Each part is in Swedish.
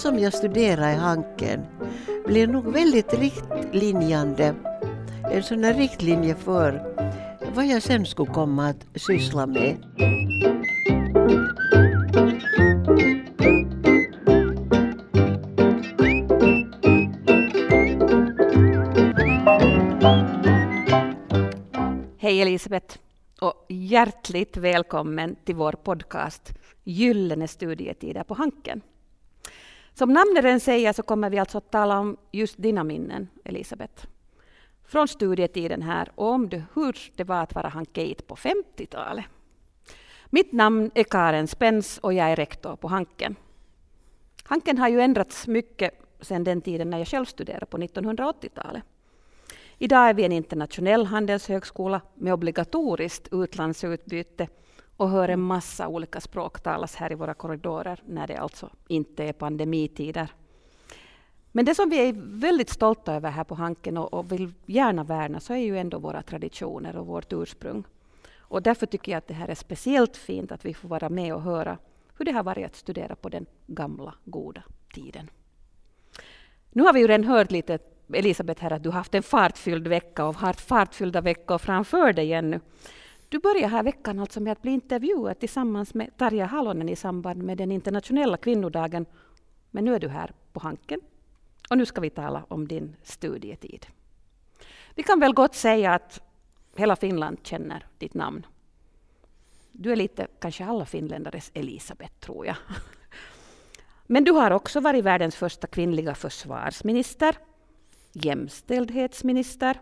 som jag studerar i Hanken blir nog väldigt riktlinjande. En sån här riktlinje för vad jag sen skulle komma att syssla med. Hej Elisabeth och hjärtligt välkommen till vår podcast Gyllene studietider på Hanken. Som namnet säger så kommer vi alltså att tala om just dina minnen, Elisabeth. Från studietiden här och om det, hur det var att vara hankeit på 50-talet. Mitt namn är Karen Spens och jag är rektor på Hanken. Hanken har ju ändrats mycket sedan den tiden när jag själv studerade på 1980-talet. Idag är vi en internationell handelshögskola med obligatoriskt utlandsutbyte och hör en massa olika språk talas här i våra korridorer när det alltså inte är pandemitider. Men det som vi är väldigt stolta över här på Hanken och, och vill gärna värna så är ju ändå våra traditioner och vårt ursprung. Och därför tycker jag att det här är speciellt fint att vi får vara med och höra hur det har varit att studera på den gamla goda tiden. Nu har vi ju redan hört lite Elisabeth här att du har haft en fartfylld vecka och har fartfyllda veckor framför dig ännu. Du börjar här veckan alltså med att bli intervjuad tillsammans med Tarja Halonen i samband med den internationella kvinnodagen. Men nu är du här på Hanken och nu ska vi tala om din studietid. Vi kan väl gott säga att hela Finland känner ditt namn. Du är lite, kanske alla finländares Elisabeth, tror jag. Men du har också varit världens första kvinnliga försvarsminister, jämställdhetsminister,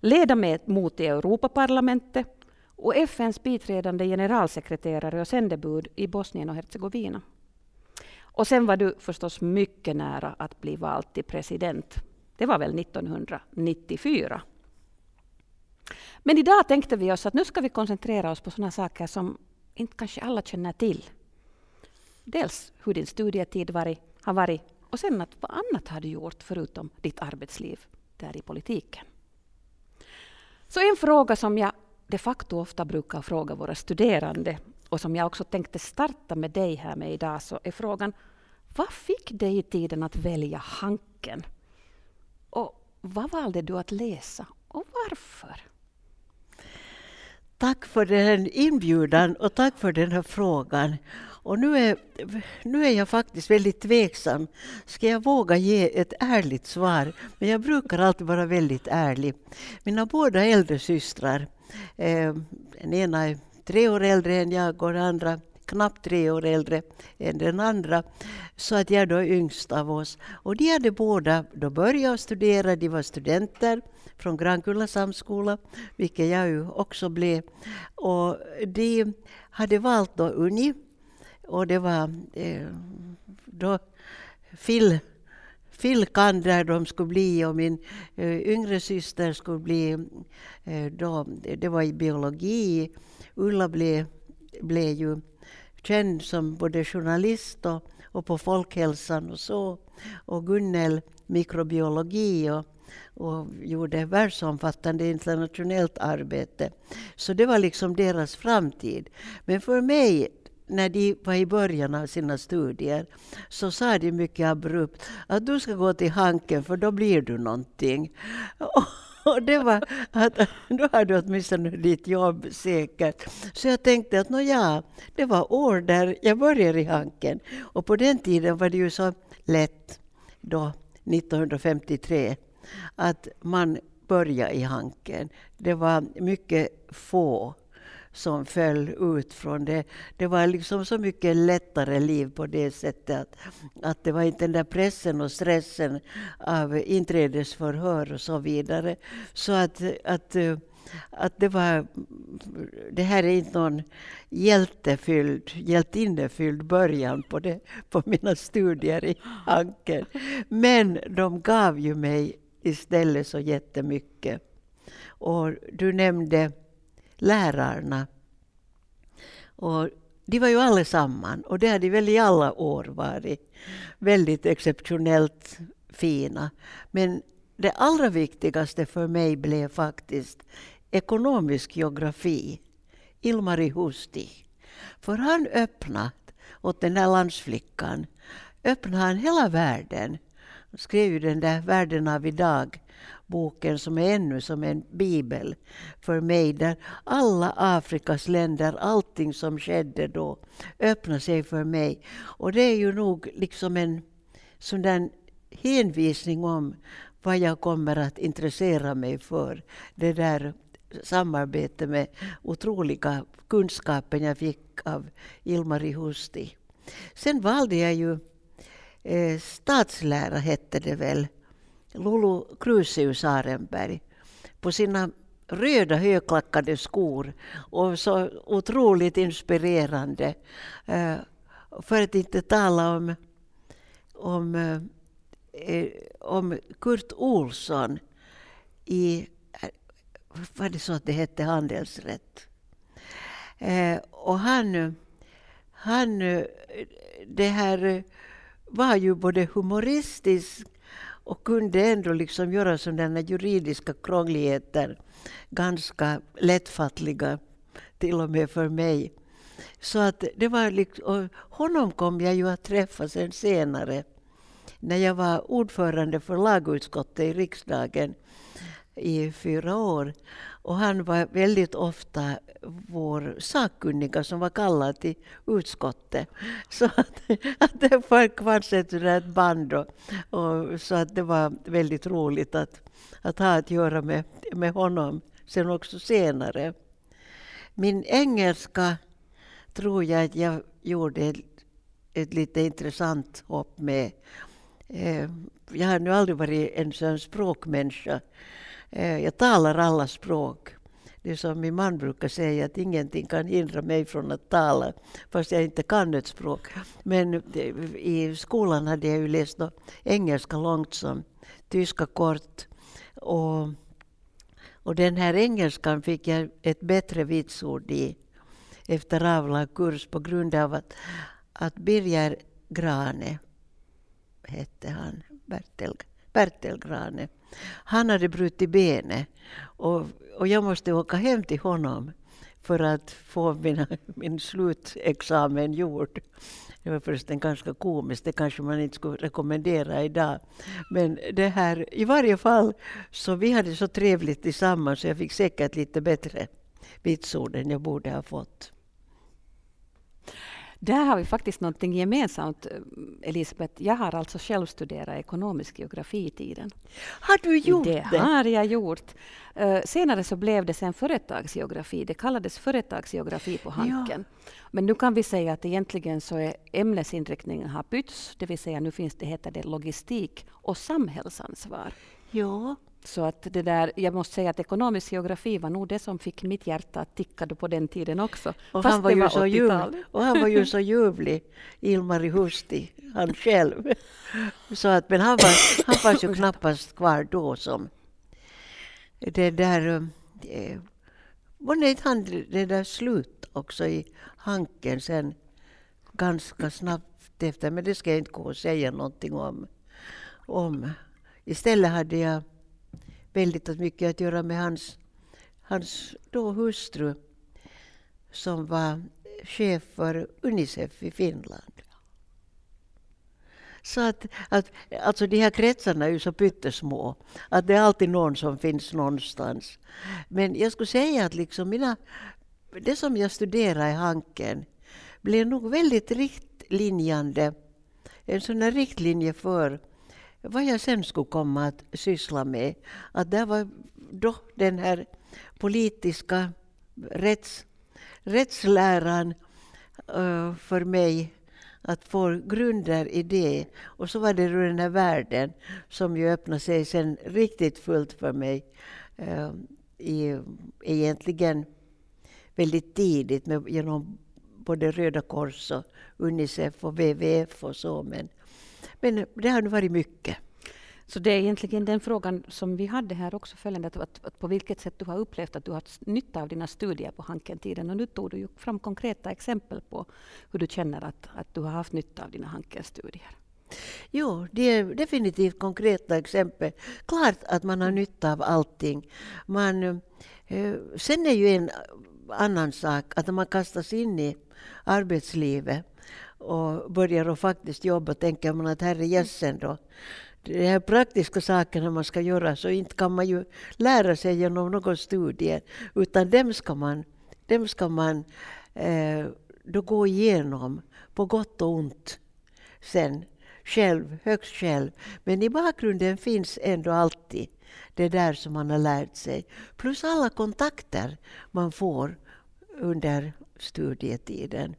ledamot i Europaparlamentet och FNs biträdande generalsekreterare och sändebud i Bosnien och Hercegovina. Och sen var du förstås mycket nära att bli vald till president. Det var väl 1994. Men idag tänkte vi oss att nu ska vi koncentrera oss på sådana saker som inte kanske alla känner till. Dels hur din studietid varit, har varit och sen att vad annat har du gjort förutom ditt arbetsliv där i politiken. Så en fråga som jag de facto ofta brukar fråga våra studerande och som jag också tänkte starta med dig här med idag så är frågan vad fick dig i tiden att välja Hanken? Och vad valde du att läsa och varför? Tack för den inbjudan och tack för den här frågan. Och nu är, nu är jag faktiskt väldigt tveksam. Ska jag våga ge ett ärligt svar? Men jag brukar alltid vara väldigt ärlig. Mina båda äldre systrar, eh, den ena är tre år äldre än jag och den andra knappt tre år äldre än den andra. Så att jag då är yngst av oss. Och de hade båda då börjat studera, de var studenter från Grankulla samskola, vilket jag ju också blev. Och de hade valt då Uni och det var eh, då Phil Filkan där de skulle bli och min eh, yngre syster skulle bli, eh, då, det var i biologi. Ulla blev, blev ju känd som både journalist och, och på Folkhälsan och så. Och Gunnel mikrobiologi och, och gjorde världsomfattande internationellt arbete. Så det var liksom deras framtid. Men för mig när de var i början av sina studier så sa de mycket abrupt att du ska gå till Hanken för då blir du någonting. Och det var att då har du åtminstone ditt jobb säkert. Så jag tänkte att ja, det var år där jag började i Hanken. Och på den tiden var det ju så lätt, då 1953, att man började i Hanken. Det var mycket få som föll ut från det. Det var liksom så mycket lättare liv på det sättet att, att det var inte den där pressen och stressen av inträdesförhör och så vidare. Så att, att att det var, det här är inte någon hjältefylld, hjältinnefylld början på, det, på mina studier i Anker. Men de gav ju mig istället så jättemycket. Och du nämnde lärarna. Och de var ju allesammans, och det har de väl i alla år varit, väldigt exceptionellt fina. Men det allra viktigaste för mig blev faktiskt ekonomisk geografi, Ilmari Husti. För han öppnade åt den här landsflickan öppnade han hela världen. Han skrev ju den där Världen av idag boken som är ännu som en bibel för mig där alla Afrikas länder, allting som skedde då öppnade sig för mig. Och det är ju nog liksom en sån där hänvisning om vad jag kommer att intressera mig för. Det där samarbete med otroliga kunskapen jag fick av Ilmari Husti. Sen valde jag ju eh, statslära, hette det väl, Lulu Crusius Arenberg på sina röda högklackade skor och så otroligt inspirerande. För att inte tala om, om, e, om Kurt Olsson i, var det så att det hette handelsrätt? Och han, han det här var ju både humoristisk och kunde ändå liksom göra sådana juridiska krångligheter ganska lättfattliga, till och med för mig. Så att det var liksom, honom kom jag ju att träffa sen senare när jag var ordförande för lagutskottet i riksdagen i fyra år. Och han var väldigt ofta vår sakkunniga som var kallad till utskottet. Så att, att det fanns ett, ett band och, och, så att det var väldigt roligt att, att ha att göra med, med honom sen också senare. Min engelska tror jag att jag gjorde ett, ett lite intressant hopp med. Eh, jag har nu aldrig varit en sån språkmänniska. Eh, jag talar alla språk. Det är som min man brukar säga, att ingenting kan hindra mig från att tala, fast jag inte kan ett språk. Men eh, i skolan hade jag ju läst engelska långt som tyska kort. Och, och den här engelskan fick jag ett bättre vitsord i efter avlagd kurs på grund av att, att Birger Grane hette han, Bertel, Bertelgrane. Han hade brutit benet och, och jag måste åka hem till honom för att få mina, min slutexamen gjord. Det var förresten ganska komiskt, det kanske man inte skulle rekommendera idag. Men det här, i varje fall, så vi hade så trevligt tillsammans så jag fick säkert lite bättre vitsord än jag borde ha fått. Där har vi faktiskt någonting gemensamt, Elisabeth. Jag har alltså själv studerat ekonomisk geografi i tiden. Har du gjort det? Det har jag gjort. Uh, senare så blev det sen företagsgeografi. Det kallades företagsgeografi på Hanken. Ja. Men nu kan vi säga att egentligen så är ämnesinriktningen har bytts. Det vill säga nu finns det, heter det logistik och samhällsansvar. Ja. Så att det där, jag måste säga att ekonomisk geografi var nog det som fick mitt hjärta att ticka på den tiden också. Och han var, ju var så ljuvlig, och han var ju så ljuvlig, Ilmari Husti, han själv. Så att, men han var, han fanns ju knappast kvar då som det där... Eh, var det han det där slut också i Hanken sen ganska snabbt efter, men det ska jag inte gå och säga någonting om. om. Istället hade jag väldigt mycket att göra med hans, hans då hustru som var chef för Unicef i Finland. Så att, att, alltså de här kretsarna är ju så pyttesmå, att det är alltid någon som finns någonstans. Men jag skulle säga att liksom mina, det som jag studerade i Hanken blev nog väldigt riktlinjande, en sån här riktlinje för vad jag sen skulle komma att syssla med. Att det var då den här politiska rätts, rättsläran uh, för mig att få grunder i det. Och så var det den här världen som ju öppnade sig sen riktigt fullt för mig. Uh, i, egentligen väldigt tidigt med, genom både Röda Kors och Unicef och WWF och så. Men men det har nu varit mycket. Så det är egentligen den frågan som vi hade här också följande, att, att, att, på vilket sätt du har upplevt att du har haft nytta av dina studier på Hanken-tiden. Och nu tog du ju fram konkreta exempel på hur du känner att, att du har haft nytta av dina Hanken-studier. Jo, det är definitivt konkreta exempel. Klart att man har nytta av allting. Man, eh, sen är ju en annan sak att man kastas in i arbetslivet och börjar att faktiskt jobba tänker man att herre gässen då, de här praktiska sakerna man ska göra så inte kan man ju lära sig genom någon studie utan dem ska man, dem ska man eh, då gå igenom på gott och ont sen själv, högst själv. Men i bakgrunden finns ändå alltid det där som man har lärt sig. Plus alla kontakter man får under studietiden.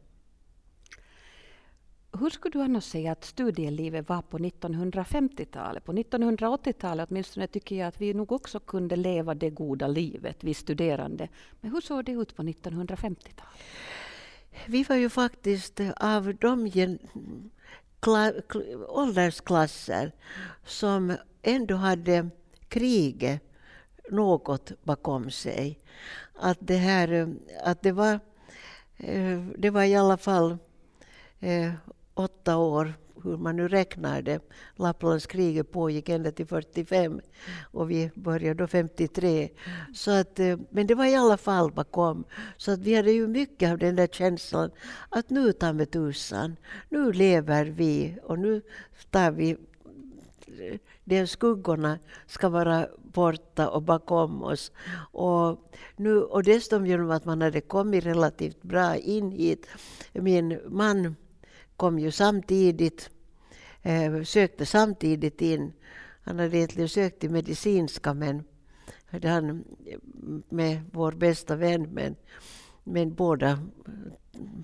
Hur skulle du annars säga att studielivet var på 1950-talet? På 1980-talet åtminstone tycker jag att vi nog också kunde leva det goda livet, vi studerande. Men hur såg det ut på 1950-talet? Vi var ju faktiskt av de åldersklasser som ändå hade kriget något bakom sig. Att det, här, att det, var, eh, det var i alla fall eh, åtta år, hur man nu räknar det. Lapplandskriget pågick ända till 45 och vi började då 53. Så att, eh, men det var i alla fall bakom. Så att vi hade ju mycket av den där känslan att nu tar vi tusan, nu lever vi och nu tar vi de skuggorna ska vara borta och bakom oss. Och, nu, och dessutom genom att man hade kommit relativt bra in hit. Min man kom ju samtidigt, eh, sökte samtidigt in. Han hade egentligen sökt till medicinska men hade han eh, med vår bästa vän men, men båda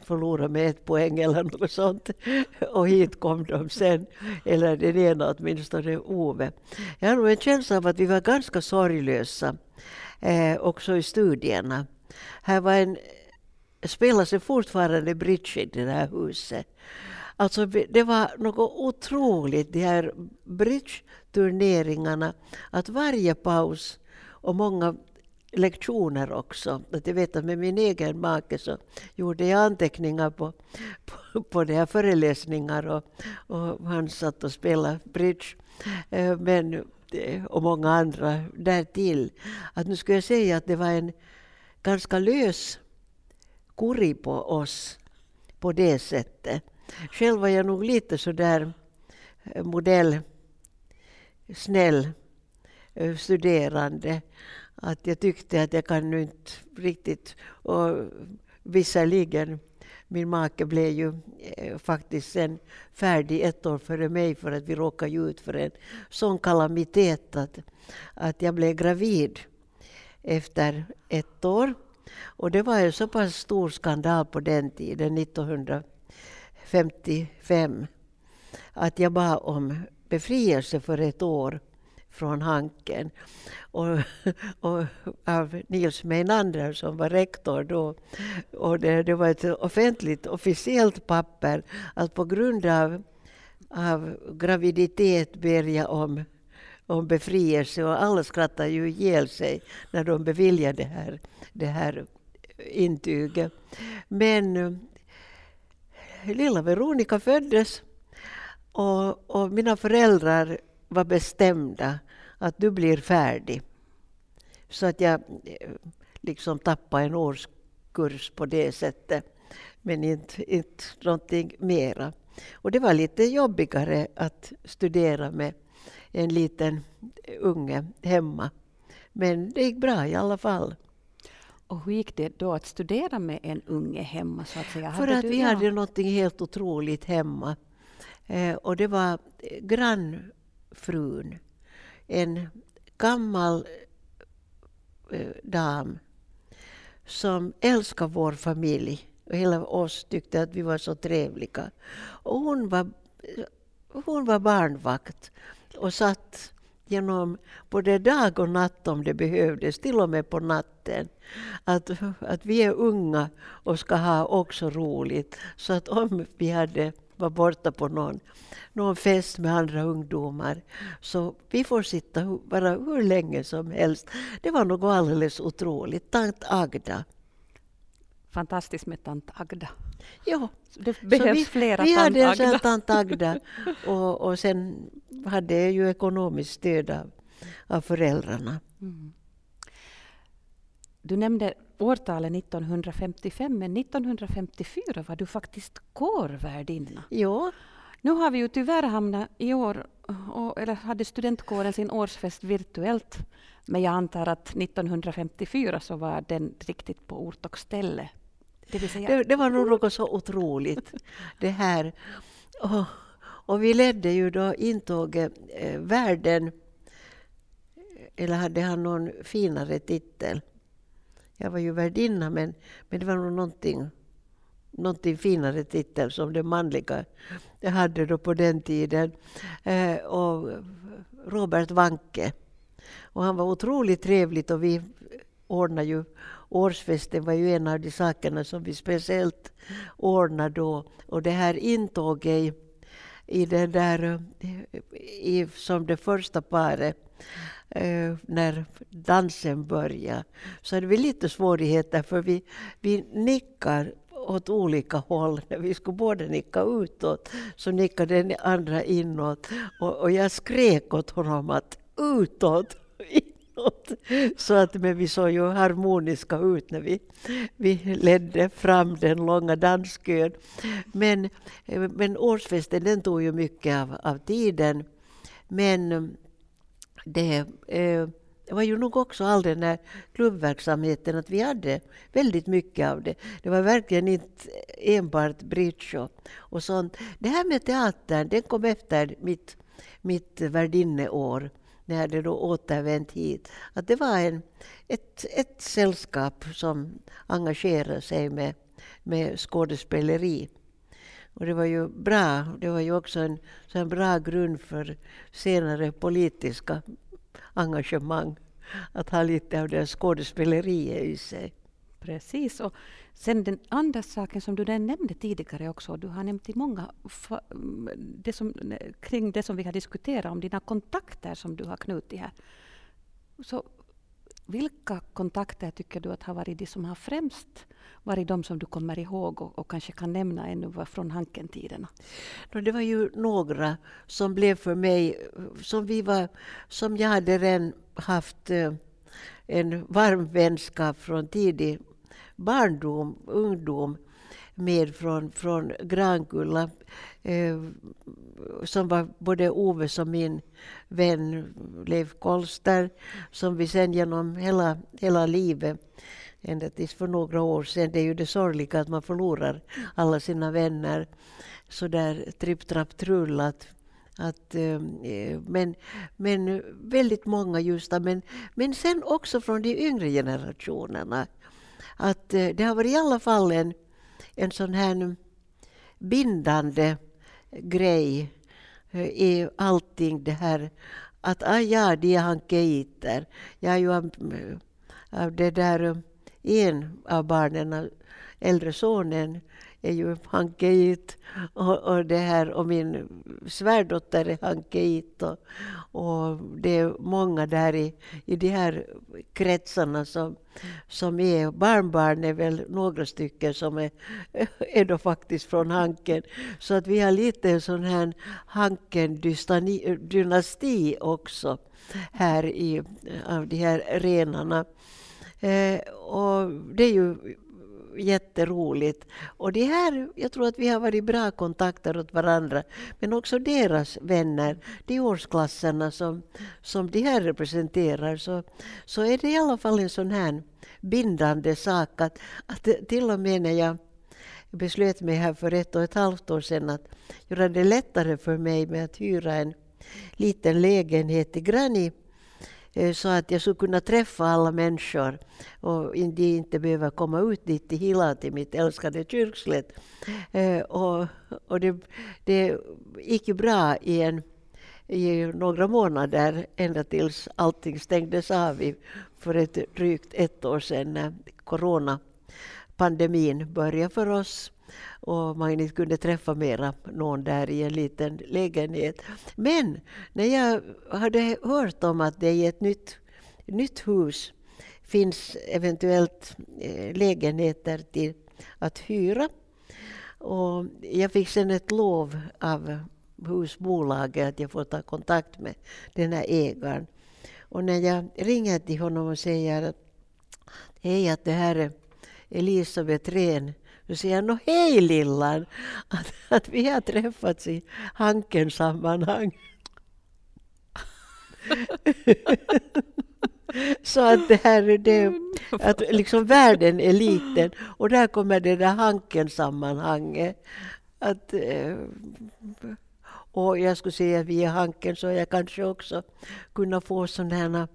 förlorade med ett poäng eller något sånt. Och hit kom de sen, eller den ena åtminstone, Ove. Jag har nog en känsla av att vi var ganska sorglösa eh, också i studierna. Här var en, spelas det fortfarande bridge i det här huset. Alltså det var något otroligt, de här bridge-turneringarna, att varje paus och många lektioner också. Att jag vet att med min egen make så gjorde jag anteckningar på, på, på de här föreläsningar och, och han satt och spelade bridge. Eh, men, eh, och många andra därtill. Att nu skulle jag säga att det var en ganska lös kurri på oss på det sättet. Själv var jag nog lite sådär eh, modell, snäll eh, studerande att jag tyckte att jag kan nu inte riktigt... Och visserligen, min make blev ju eh, faktiskt sen färdig ett år före mig för att vi råkade ju ut för en sån kalamitet att, att jag blev gravid efter ett år. Och det var en så pass stor skandal på den tiden, 1955, att jag bad om befrielse för ett år från Hanken. Och, och av Nils Meinander som var rektor då. Och det, det var ett offentligt, officiellt papper att på grund av, av graviditet ber jag om, om befrielse och alla skrattar ju ihjäl sig när de beviljar det här, det här intyget. Men eh, lilla Veronica föddes och, och mina föräldrar var bestämda att du blir färdig. Så att jag eh, liksom tappade en årskurs på det sättet. Men inte, inte någonting mera. Och det var lite jobbigare att studera med en liten unge hemma. Men det gick bra i alla fall. Och hur gick det då att studera med en unge hemma? Så att säga? För att vi ja. hade något helt otroligt hemma. Eh, och det var grannfrun en gammal eh, dam som älskade vår familj och hela oss tyckte att vi var så trevliga. Och hon var, hon var barnvakt och satt genom både dag och natt om det behövdes, till och med på natten. Att, att vi är unga och ska ha också roligt. Så att om vi hade var borta på någon, någon fest med andra ungdomar. Så vi får sitta bara hur länge som helst. Det var något alldeles otroligt. Tant Agda. Fantastiskt med tant Agda. Ja. Det behövs vi, flera vi tant Agda. Vi hade en tant Agda och, och sen hade jag ju ekonomiskt stöd av, av föräldrarna. Mm. Du nämnde årtalet 1955, men 1954 var du faktiskt kårvärdinna. Ja. Nu har vi ju tyvärr hamnat i år, och, eller hade studentkåren sin årsfest virtuellt, men jag antar att 1954 så var den riktigt på ort och ställe. Det, säga... det, det var nog något så otroligt, det här. Och, och vi ledde ju då intåget eh, världen, eller hade han någon finare titel? Jag var ju värdinna, men, men det var nog någonting, någonting finare titel som det manliga jag hade då på den tiden. Eh, och Robert Wanke. Och han var otroligt trevligt och vi ordnade ju årsfesten var ju en av de sakerna som vi speciellt ordnade då. Och det här intåget i, i den där, i, som det första paret eh, när dansen började så hade vi lite svårigheter för vi, vi nickar åt olika håll. När vi skulle båda nicka utåt så nickade den andra inåt. Och, och jag skrek åt honom att utåt, något. Så att men vi såg ju harmoniska ut när vi, vi ledde fram den långa danskön. Men, men årsfesten den tog ju mycket av, av tiden. Men det, eh, det var ju nog också all den här klubbverksamheten, att vi hade väldigt mycket av det. Det var verkligen inte enbart bridge och, och sånt. Det här med teatern, den kom efter mitt, mitt värdinneår när jag hade då återvänt hit. Att det var en, ett, ett sällskap som engagerade sig med, med skådespeleri. Och det var ju bra. Det var ju också en, så en bra grund för senare politiska engagemang. Att ha lite av det skådespeleriet i sig. Precis. Och sen den andra saken som du nämnde tidigare också, du har nämnt i många det som, kring det som vi har diskuterat om dina kontakter som du har knutit här. Så vilka kontakter tycker du att har varit de som har främst varit de som du kommer ihåg och, och kanske kan nämna ännu från Hanken-tiderna? Det var ju några som blev för mig, som, vi var, som jag hade redan haft eh, en varm vänskap från tidig barndom, ungdom med från, från Grankulla eh, som var både Oves och min vän Leif Kolster som vi sen genom hela, hela livet ända tills för några år sedan. Det är ju det sorgliga att man förlorar alla sina vänner så där tripp, trapp, trullat. Att, eh, eh, men, men väldigt många just men, men sen också från de yngre generationerna. Att eh, det har varit i alla fall en, en sån här bindande grej eh, i allting det här att ah, ja, de är hankeiter. Jag är ju av eh, det där en av barnen, äldre sonen, är ju hankeit och, och, det här, och min svärdotter är hankeit. Och, och det är många där i, i de här kretsarna som, som är barnbarn är väl några stycken som är, är då faktiskt från Hanken. Så att vi har lite en sån här Hanken-dynasti också här i av de här renarna. Eh, och det är ju jätteroligt. Och det här, jag tror att vi har varit bra kontakter åt varandra. Men också deras vänner, de årsklasserna som, som de här representerar. Så, så är det i alla fall en sån här bindande sak att, att till och med när jag beslöt mig här för ett och ett halvt år sedan att göra det lättare för mig med att hyra en liten lägenhet i Granny Eh, så att jag skulle kunna träffa alla människor och de inte behöver komma ut dit till Hila, till mitt älskade kyrkslätt. Eh, och, och det, det gick ju bra i, en, i några månader ända tills allting stängdes av för ett drygt ett år sedan när coronapandemin började för oss och man inte kunde träffa mera någon där i en liten lägenhet. Men när jag hade hört om att det i ett nytt, nytt hus finns eventuellt eh, lägenheter till att hyra och jag fick sen ett lov av husbolaget att jag får ta kontakt med den här ägaren. Och när jag ringer till honom och säger att hej att det här är Elisabeth Rehn. Då säger jag, nå hej Lillan, att, att vi har träffats i Hankens sammanhang. Så att det här är det, att liksom världen är liten och där kommer det där Hanken-sammanhanget. Att, eh, och jag skulle säga via Hanken så jag kanske också kunna få sådana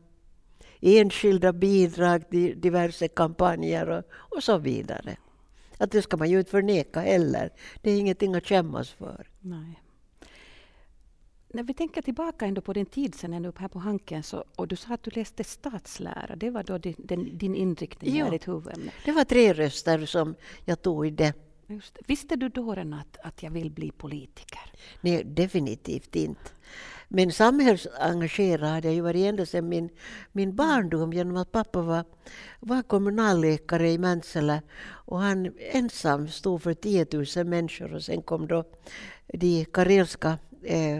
enskilda bidrag till diverse kampanjer och, och så vidare. Att det ska man ju inte förneka heller. Det är ingenting att skämmas för. Nej. När vi tänker tillbaka ändå på din tid sen ännu här på Hanken så, och du sa att du läste statslära. Det var då din, din, din inriktning, jo, ditt huvudämne. Det var tre röster som jag tog i det. Just. Visste du då redan att, att jag vill bli politiker? Nej, definitivt inte. Men samhällsengagerad hade jag ju varit ända sedan min, min barndom genom att pappa var, var kommunalläkare i Mäntsälä och han ensam stod för 10 000 människor och sen kom då de karelska eh,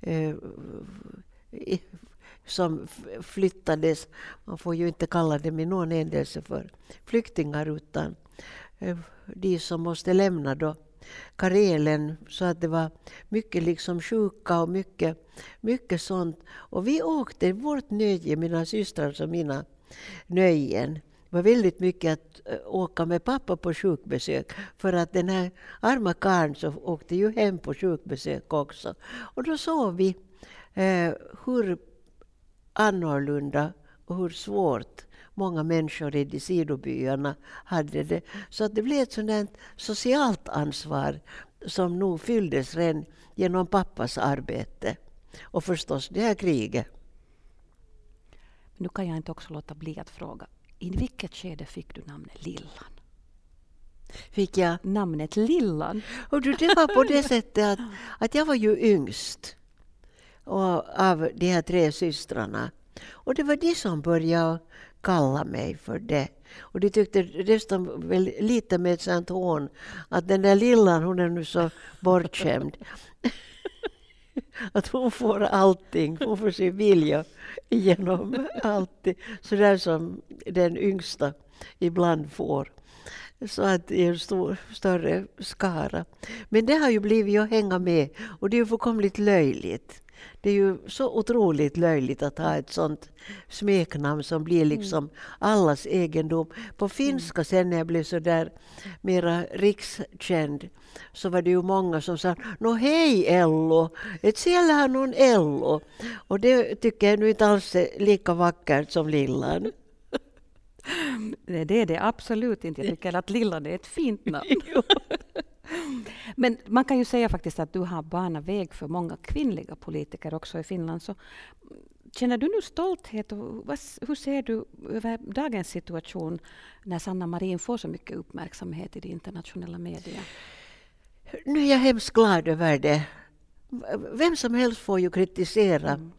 eh, som flyttades, man får ju inte kalla dem i någon händelse för flyktingar utan Eh, de som måste lämna då Karelen så att det var mycket liksom sjuka och mycket, mycket sånt. Och vi åkte, vårt nöje, mina systrar och mina nöjen, var väldigt mycket att eh, åka med pappa på sjukbesök. För att den här arma karln så åkte ju hem på sjukbesök också. Och då såg vi eh, hur annorlunda och hur svårt många människor i de sidobyarna hade det. Så att det blev ett sådant socialt ansvar som nog fylldes redan genom pappas arbete. Och förstås det här kriget. Nu kan jag inte också låta bli att fråga, i vilket skede fick du namnet Lillan? Fick jag? Namnet Lillan. Och du, det var på det sättet att, att jag var ju yngst och, av de här tre systrarna. Och det var de som började kalla mig för det. Och de tyckte nästan väl lite med ett sånt hån att den där lillan hon är nu så bortskämd. att hon får allting, hon får sin vilja igenom allt. Sådär som den yngsta ibland får. Så att i en stor, större skara. Men det har ju blivit att hänga med och det är ju fullkomligt löjligt. Det är ju så otroligt löjligt att ha ett sånt smeknamn som blir mm. liksom allas egendom. På finska sen när jag blev så där mera rikskänd så var det ju många som sa Nå hej Ello, ett siellä har någon Ello. Och det tycker jag nu inte alls är lika vackert som Lillan. Det är det absolut inte. Jag tycker att Lillan är ett fint namn. Men man kan ju säga faktiskt att du har banat väg för många kvinnliga politiker också i Finland. Så känner du nu stolthet och hur ser du över dagens situation när Sanna Marin får så mycket uppmärksamhet i de internationella medierna? Nu är jag hemskt glad över det. Vem som helst får ju kritisera mm.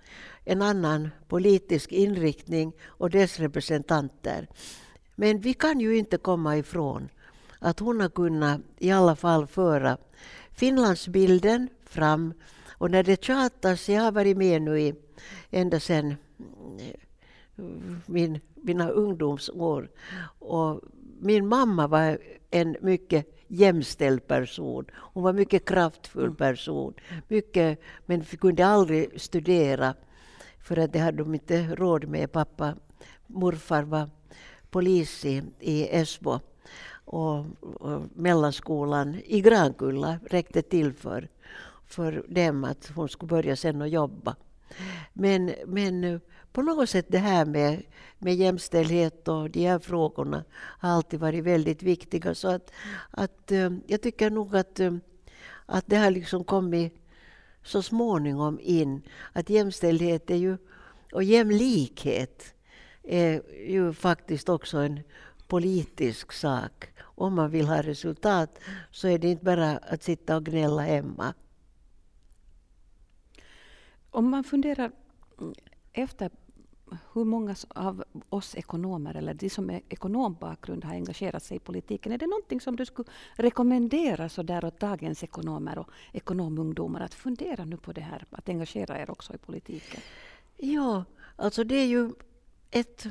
en annan politisk inriktning och dess representanter. Men vi kan ju inte komma ifrån att hon har kunnat i alla fall föra Finlandsbilden fram. Och när det tjatas, jag har varit med nu i, ända sedan eh, min, mina ungdomsår. Och min mamma var en mycket jämställd person. Hon var en mycket kraftfull person. Mycket, men kunde aldrig studera för att det hade de inte råd med. Pappa, morfar var polis i, i Esbo och, och mellanskolan i Grankulla räckte till för, för dem att hon skulle börja sen och jobba. Men, men eh, på något sätt det här med, med jämställdhet och de här frågorna har alltid varit väldigt viktiga. Så att, att, eh, jag tycker nog att, eh, att det har liksom kommit så småningom in. Att jämställdhet är ju, och jämlikhet är ju faktiskt också en politisk sak om man vill ha resultat så är det inte bara att sitta och gnälla hemma. Om man funderar efter hur många av oss ekonomer, eller de som är ekonombakgrund, har engagerat sig i politiken. Är det någonting som du skulle rekommendera så där åt dagens ekonomer och ekonomungdomar att fundera nu på det här, att engagera er också i politiken? Ja, alltså det är ju ett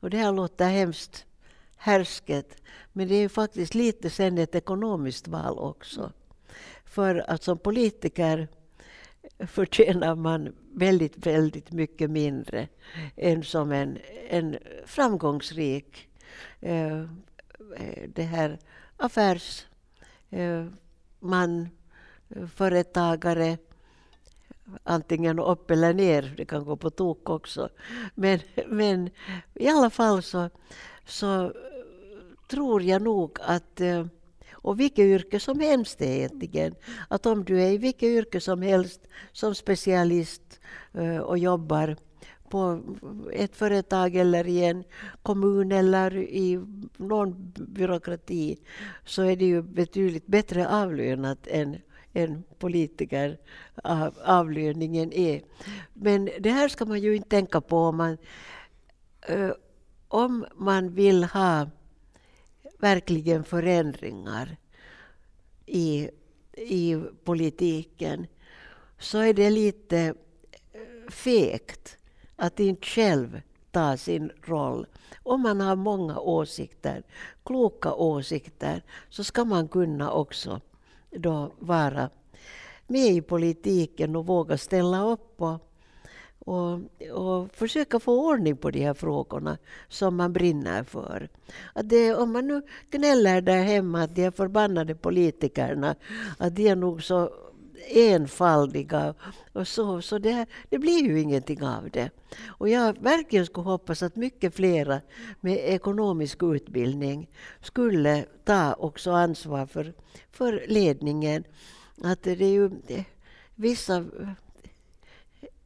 Och det här låter hemskt härsket. Men det är ju faktiskt lite sen ett ekonomiskt val också. För att som politiker förtjänar man väldigt, väldigt mycket mindre än som en, en framgångsrik eh, eh det här affärsman, eh, eh, företagare, antingen upp eller ner, det kan gå på tok också. Men, men i alla fall så, så eh, tror jag nog att eh, och vilket yrke som helst egentligen. Att om du är i vilket yrke som helst som specialist eh, och jobbar på ett företag eller i en kommun eller i någon byråkrati så är det ju betydligt bättre avlönat än en politiker avlöningen är. Men det här ska man ju inte tänka på om man, om man vill ha verkligen förändringar i, i politiken så är det lite eh, fegt att inte själv ta sin roll. Om man har många åsikter, kloka åsikter, så ska man kunna också då vara med i politiken och våga ställa upp och, och, och försöka få ordning på de här frågorna som man brinner för. Att det, om man nu gnäller där hemma att de här förbannade politikerna, att de är nog så enfaldiga. Och så så det, det blir ju ingenting av det. Och jag verkligen skulle hoppas att mycket flera med ekonomisk utbildning skulle ta också ansvar för, för ledningen. Att det är ju det, vissa,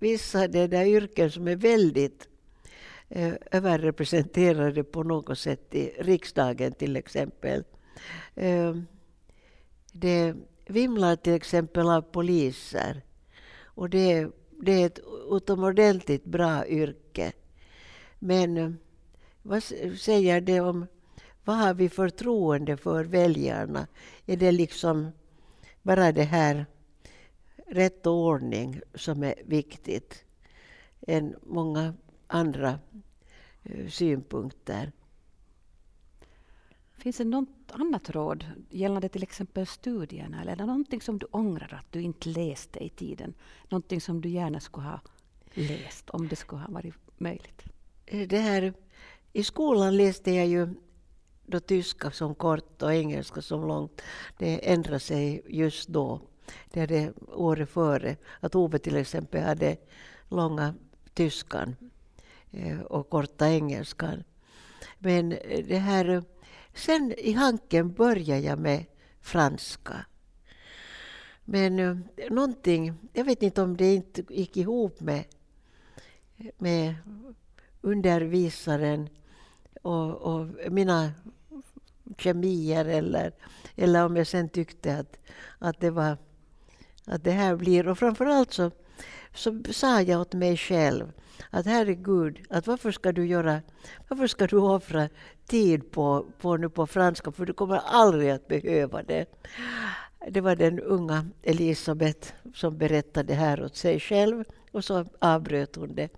vissa det där yrken som är väldigt eh, överrepresenterade på något sätt i riksdagen till exempel. Eh, det, vimlar till exempel av poliser. Och det, det är ett utomordentligt bra yrke. Men eh, vad säger det om vad har vi förtroende för väljarna? Är det liksom bara det här rätt och ordning som är viktigt än många andra eh, synpunkter? Finns det något annat råd gällande till exempel studierna? Eller är det någonting som du ångrar att du inte läste i tiden? Någonting som du gärna skulle ha läst om det skulle ha varit möjligt? Eh, det här, I skolan läste jag ju då tyska som kort och engelska som långt. Det ändrade sig just då. Det hade året före. Att Ove till exempel hade långa tyskan eh, och korta engelskan. Men eh, det här eh, Sen i Hanken började jag med franska. Men nånting... någonting, jag vet inte om det inte gick ihop med, med undervisaren och, och mina kemier eller, eller om jag sen tyckte att, att det var att det här blir, och framförallt så, så sa jag åt mig själv att herregud, att varför ska du göra, varför ska du offra tid på, på, nu på franska, för du kommer aldrig att behöva det. Det var den unga Elisabeth som berättade det här åt sig själv och så avbröt hon det.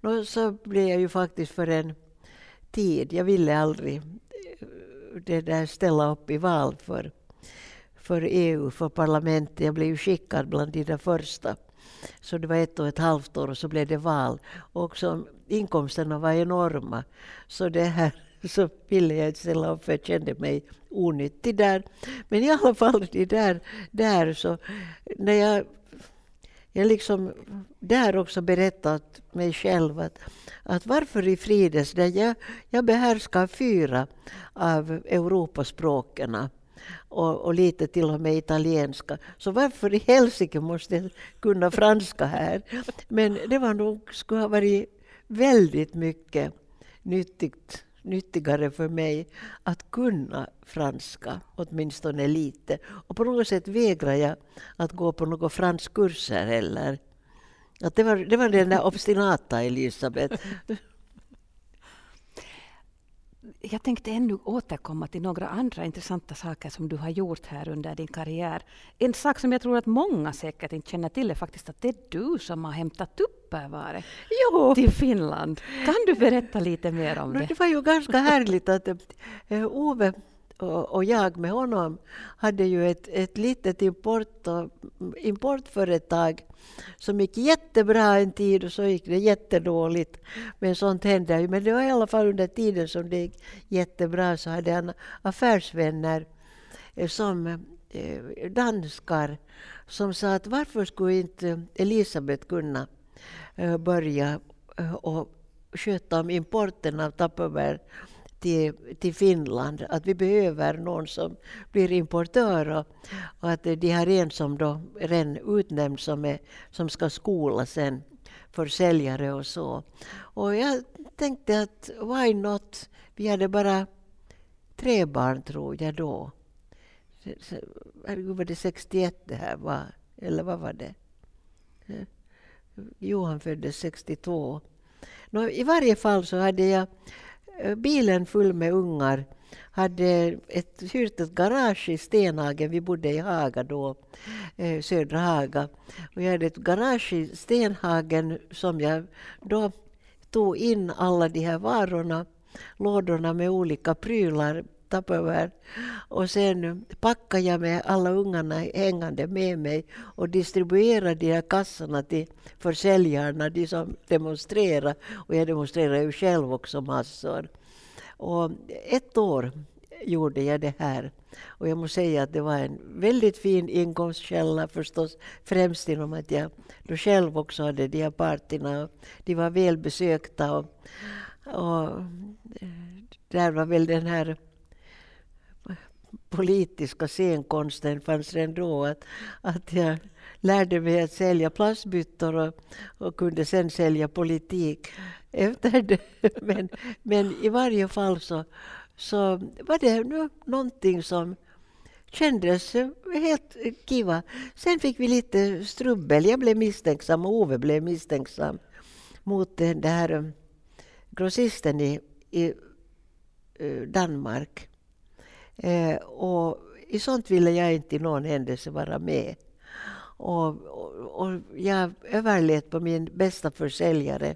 Nå, så blev jag ju faktiskt för en tid, jag ville aldrig eh, det där ställa upp i val för, för EU, för parlamentet. Jag blev ju skickad bland de där första. Så det var ett och ett halvt år och så blev det val. Och så, inkomsterna var enorma. Så det här så ville jag inte ställa upp för jag kände mig onyttig där. Men i alla fall det där, där så när jag, jag liksom där också berättat mig själv att, att varför i Frides, där jag, jag behärskar fyra av Europaspråken och, och, lite till och med italienska. Så varför i helsike måste jag kunna franska här? Men det var nog, skulle ha varit väldigt mycket nyttigt nyttigare för mig att kunna franska, åtminstone lite. Och på något sätt vägrar jag att gå på några franskkurser heller. Att det, var, det var den där obstinata Elisabeth jag tänkte ännu återkomma till några andra intressanta saker som du har gjort här under din karriär. En sak som jag tror att många säkert inte känner till är faktiskt att det är du som har hämtat Tupperware till Finland. Kan du berätta lite mer om det? Det var ju ganska härligt att äh, Ove och, jag med honom hade ju ett, ett litet import och, importföretag som gick jättebra en tid och så gick det jättedåligt. Men sånt händer ju. Men det var i alla fall under tiden som det gick jättebra så hade han affärsvänner eh, som eh, danskar som sa att varför skulle inte Elisabeth kunna eh, börja och sköta om importen av Tupperware till, till Finland. Att vi behöver någon som blir importör och, och att de har en som då redan utnämnd som, är, som ska skola sen försäljare och så. Och jag tänkte att why not? Vi hade bara tre barn tror jag då. Herregud, var det 61 det här var? Eller vad var det? Johan föddes 62. Nå, I varje fall så hade jag Eh, bilen full med ungar hade ett, hyrt ett garage i Stenhagen. Vi bodde i Haga då, eh, södra Haga. Och jag hade ett garage i Stenhagen som jag då tog in alla de här varorna, lådorna med olika prylar, Tupperware. Och sen packade jag med alla ungarna hängande med mig och distribuerade de här kassarna till försäljarna, de som demonstrerade. Och jag demonstrerade ju själv också massor. Och ett år gjorde jag det här. Och jag måste säga att det var en väldigt fin inkomstkälla förstås, främst genom att jag då själv också hade de här parterna. De var välbesökta och, och eh, där var väl den här politiska scenkonsten fanns redan då. Att, att jag lärde mig att sälja plastbyttor och, och kunde sen sälja politik efter det. Men, men i varje fall så, så var det nu någonting som kändes helt kiva. Sen fick vi lite strubbel. Jag blev misstänksam och Ove blev misstänksam mot den där grossisten i, i eh, Danmark. Eh, och i sånt ville jag inte i någon händelse vara med. Och, och, och jag överlät på min bästa försäljare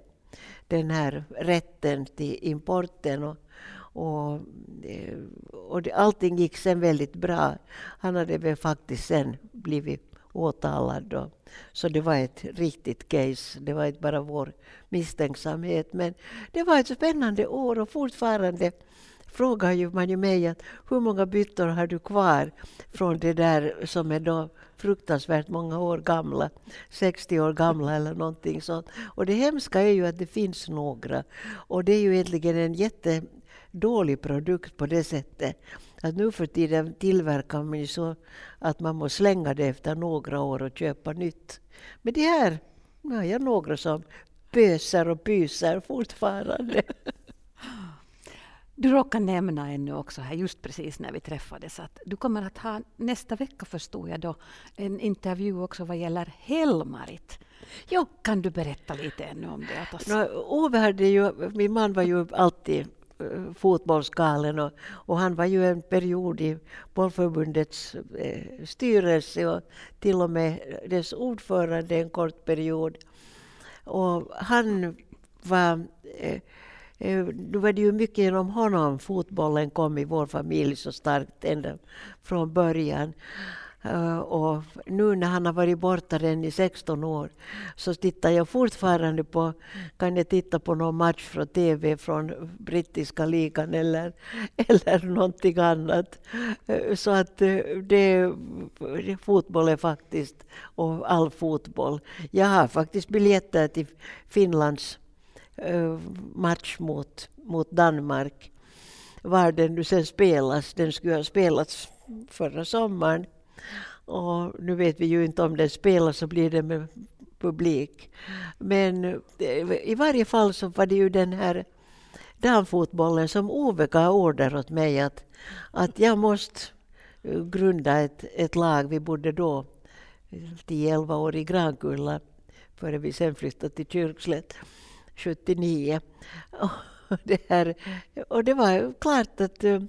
den här rätten till importen. Och, och, eh, och det, allting gick sen väldigt bra. Han hade väl faktiskt sen blivit åtalad. Då. Så det var ett riktigt case. Det var inte bara vår misstänksamhet. Men det var ett spännande år och fortfarande frågar ju man ju mig att hur många byttor har du kvar från det där som är då fruktansvärt många år gamla, 60 år gamla eller någonting sånt. Och det hemska är ju att det finns några. Och det är ju egentligen en jättedålig produkt på det sättet att nu för tiden tillverkar man ju så att man måste slänga det efter några år och köpa nytt. Men det här, nu har jag några som pöser och pyser fortfarande. Du råkar nämna ännu också här just precis när vi träffades att du kommer att ha nästa vecka förstod jag då en intervju också vad gäller Helmarit. Jo, kan du berätta lite ännu om det? No, Ove hade ju, min man var ju alltid eh, fotbollsgalen och, och, han var ju en period i bollförbundets eh, styrelse och till och med dess ordförande en kort period. Och han var Eh, Eh, då var det ju mycket genom honom fotbollen kom i vår familj så starkt ända från början. Eh, och nu när han har varit borta redan i 16 år så tittar jag fortfarande på, kan jag titta på någon match från TV från brittiska ligan eller, eller någonting annat. Eh, så att det, fotboll är faktiskt, och all fotboll. Jag har faktiskt biljetter till Finlands Eh, match mot, mot Danmark. Var den nu sen spelas, den skulle ha spelats förra sommaren. Och nu vet vi ju inte om den spelas så blir det med publik. Men eh, i varje fall så var det ju den här damfotbollen som Ove gav order åt mig att, att jag måste eh, grunda ett, ett lag. Vi bodde då 10-11 år i Grankulla före vi sen flyttade till Kyrkslätt. 79. det, här, och det var klart att eh,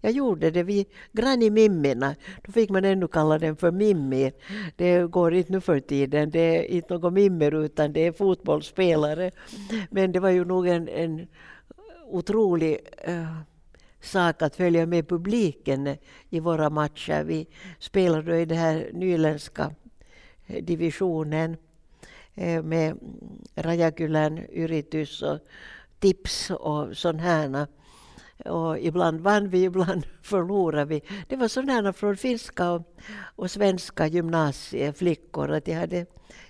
jag gjorde det. Vi, Grannimimmina, då fick man ännu kalla den för Mimmi. Det går inte nu för tiden. Det är inte någon mimmer utan det är fotbollsspelare. Men det var ju nog en, en otrolig uh, sak att följa med publiken i våra matcher. Vi spelade i den här nyländska eh, divisionen Eh, med Rajakylän, Yritys och Tips och sådana och ibland vann vi, ibland förlorade vi. Det var sådana från finska och, och svenska gymnasieflickor. Att jag hade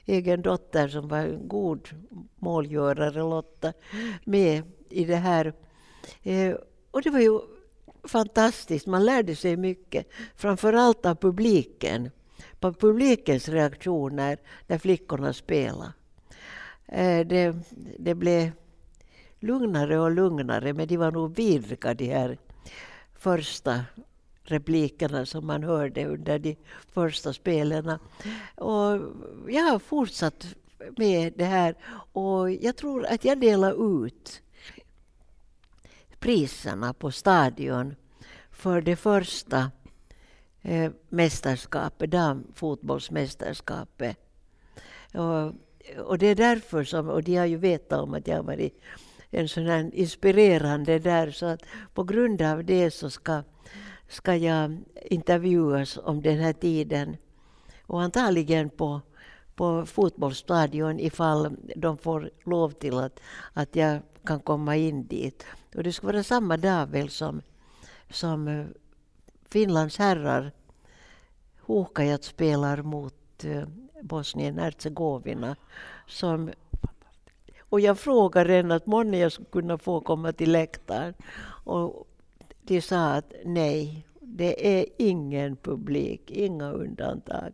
egen dotter som var en god målgörare, Lotta, med i det här. Eh, och det var ju fantastiskt. Man lärde sig mycket, framför allt av publiken. På publikens reaktioner när flickorna spelade. Eh, det, det blev lugnare och lugnare, men de var nog vidriga de här första replikerna som man hörde under de första spelen. Och jag har fortsatt med det här och jag tror att jag delar ut priserna på stadion för det första eh, mästerskapet, damfotbollsmästerskapet. Och, och det är därför som, och de har ju vetat om att jag har varit en sån här inspirerande där, så att på grund av det så ska, ska jag intervjuas om den här tiden. Och antagligen på, på fotbollsstadion ifall de får lov till att, att jag kan komma in dit. Och det ska vara samma dag väl som, som Finlands herrar Hukajat spelar mot eh, bosnien Bosnien-Hercegovina. och jag frågade henne att månne jag skulle kunna få komma till läktaren. Och de sa att nej, det är ingen publik, inga undantag.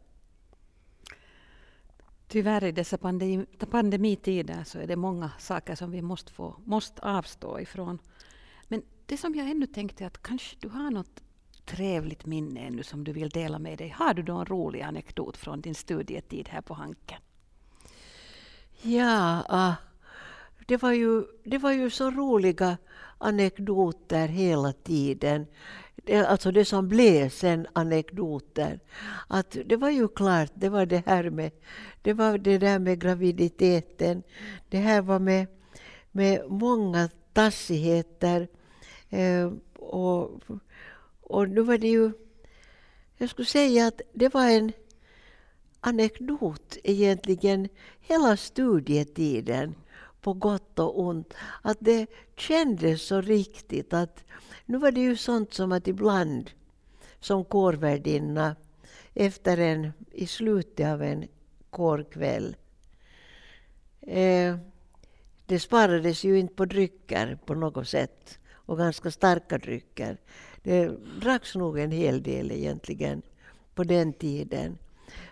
Tyvärr i dessa pandemi, pandemitider så är det många saker som vi måste, få, måste avstå ifrån. Men det som jag ännu tänkte att kanske du har något trevligt minne ännu som du vill dela med dig. Har du då en rolig anekdot från din studietid här på Hanken? Ja, uh, det, var ju, det var ju så roliga anekdoter hela tiden. Det, alltså det som blev sen anekdoter. Att det var ju klart, det var det här med, det var det där med graviditeten. Det här var med, med många tassigheter. Eh, och, och nu var det ju, jag skulle säga att det var en anekdot egentligen hela studietiden på gott och ont. Att det kändes så riktigt att nu var det ju sånt som att ibland som kårvärdinna efter en, i slutet av en kårkväll. Eh, det sparades ju inte på drycker på något sätt och ganska starka drycker. Det dracks nog en hel del egentligen på den tiden.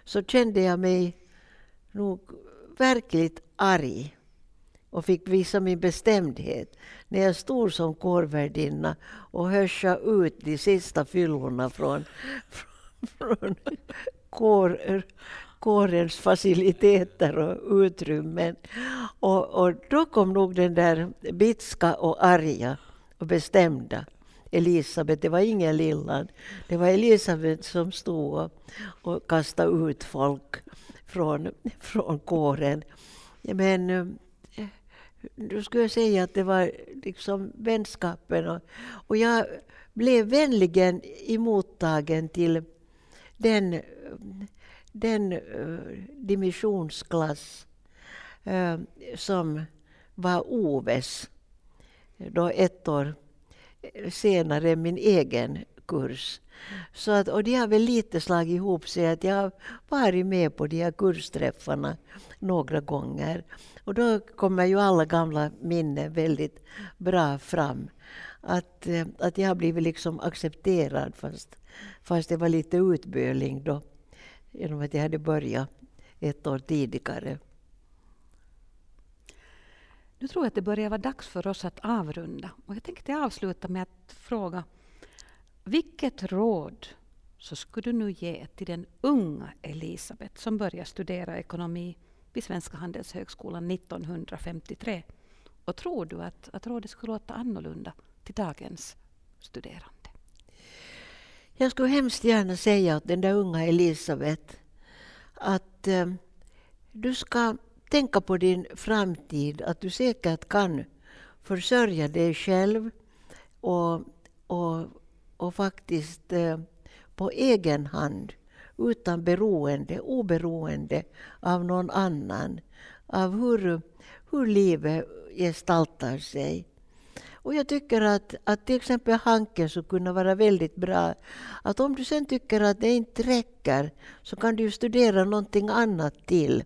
Så kände jag mig nog verkligt arg och fick visa min bestämdhet när jag stod som kårvärdinna och hörsa ut de sista fyllorna från, från, från kår, kårens faciliteter och utrymmen. Och, och då kom nog den där bitska och arga och bestämda Elisabet, det var ingen Lillan. Det var Elisabet som stod och, och kastade ut folk från, från kåren. Men eh, då skulle jag säga att det var liksom vänskapen. Och, och jag blev vänligen emottagen till den, den eh, uh, dimensionsklass uh, eh, som var Oves, då ett år senare min egen kurs. Så att, och det har väl lite slagit ihop sig att jag har varit med på de här kursträffarna några gånger. Och då kommer ju alla gamla minnen väldigt bra fram. Att, eh, att jag har blivit liksom accepterad fast, fast det var lite utböling då. Genom att jag hade börjat ett år tidigare. Nu tror jag att det börjar vara dags för oss att avrunda. Och jag tänkte avsluta med att fråga vilket råd så skulle du nu ge till den unga Elisabet som börjar studera ekonomi vid Svenska Handelshögskolan 1953 Och tror du att, att rådet skulle låta annorlunda till dagens studerande? Jag skulle hemskt gärna säga åt den där unga Elisabeth att eh, du ska tänka på din framtid, att du säkert kan försörja dig själv och, och, och faktiskt eh, på egen hand utan beroende, oberoende av någon annan, av hur, hur livet gestaltar sig. Och jag tycker att, att till exempel Hanken skulle kunna vara väldigt bra. Att om du sen tycker att det inte räcker så kan du studera någonting annat till.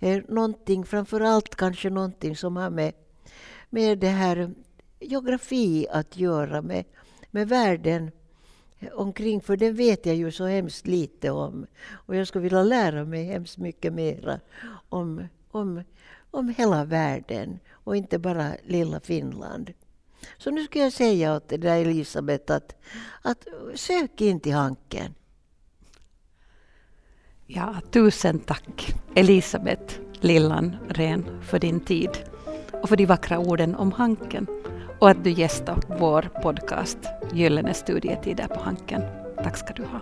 Eh, någonting, framförallt kanske någonting som har med, med det här geografi att göra, med, med världen omkring, för den vet jag ju så hemskt lite om. Och jag skulle vilja lära mig hemskt mycket mera om, om, om hela världen och inte bara lilla Finland. Så nu ska jag säga åt dig Elisabeth att, att sök in till Hanken. Ja, tusen tack Elisabeth Lillan Ren för din tid och för de vackra orden om Hanken och att du gästar vår podcast Gyllene studietider på Hanken. Tack ska du ha.